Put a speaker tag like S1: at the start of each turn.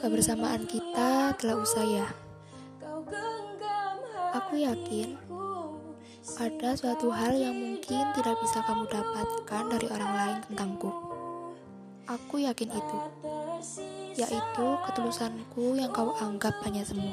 S1: Kebersamaan kita telah usai ya. Aku yakin ada suatu hal yang mungkin tidak bisa kamu dapatkan dari orang lain tentangku. Aku yakin itu, yaitu ketulusanku yang kau anggap hanya semu.